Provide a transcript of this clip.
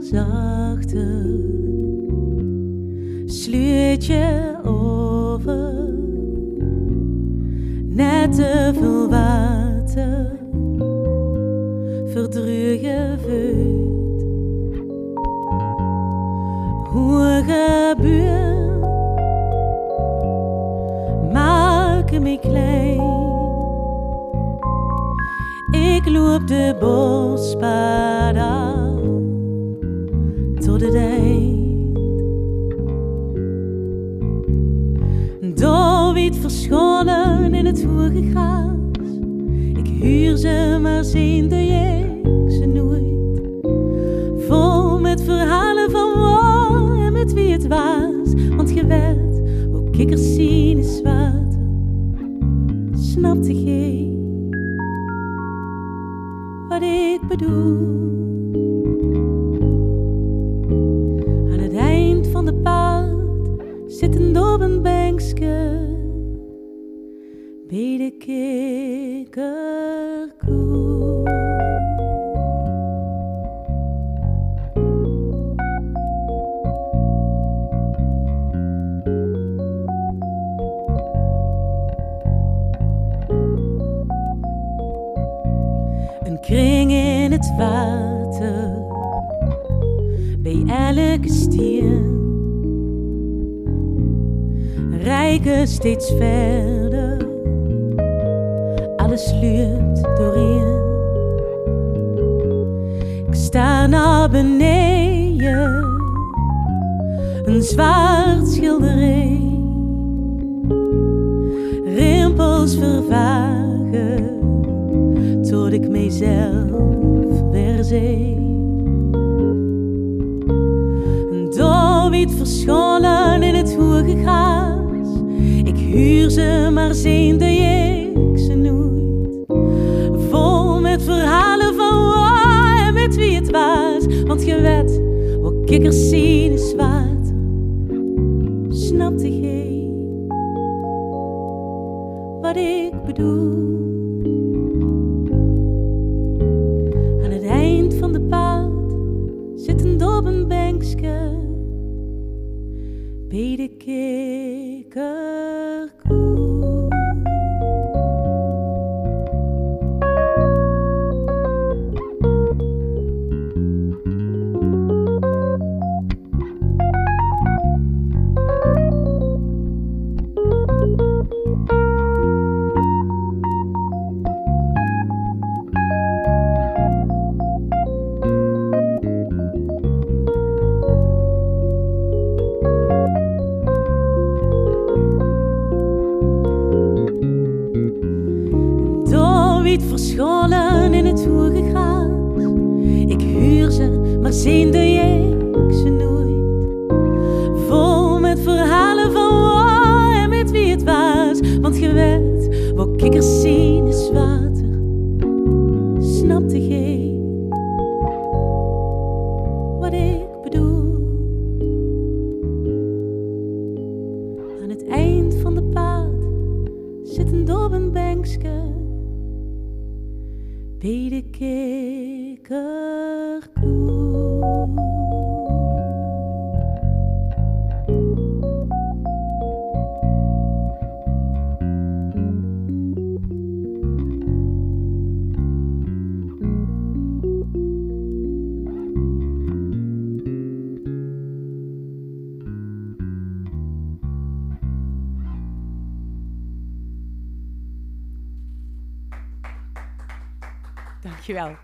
zachter. Sluit je over, net te veel water, verdruur je vuit. Hoe gebeurt, maak me klein. Ik loop de bospad tot het eind. David verscholen in het hoge gras. Ik huur ze, maar zien de ik ze nooit. Vol met verhalen van waar en met wie het was. Want je weet, hoe kikkers zien is water. Snapte geen wat ik bedoel. Aan het eind van de zitten op een bankske bij de. Het water bij elke stier. Rijken steeds verder, alles sluurt doorheen. Ik sta naar beneden, een zwart schilderij. Rimpels vervagen tot ik mezelf zie. David verscholen in het hoge gras. Ik huur ze, maar ziende ik ze nooit. Vol met verhalen van waar en met wie het was. Want je weet, wat kikkers zien is water. Een bankske bij ze, maar ziende ik ze nooit. Vol met verhalen van waar en met wie het was. Want je weet, wat kikkers zien is water. Snapte geen wat ik bedoel. Aan het eind van de pad zit een op een bankske Dankjewel.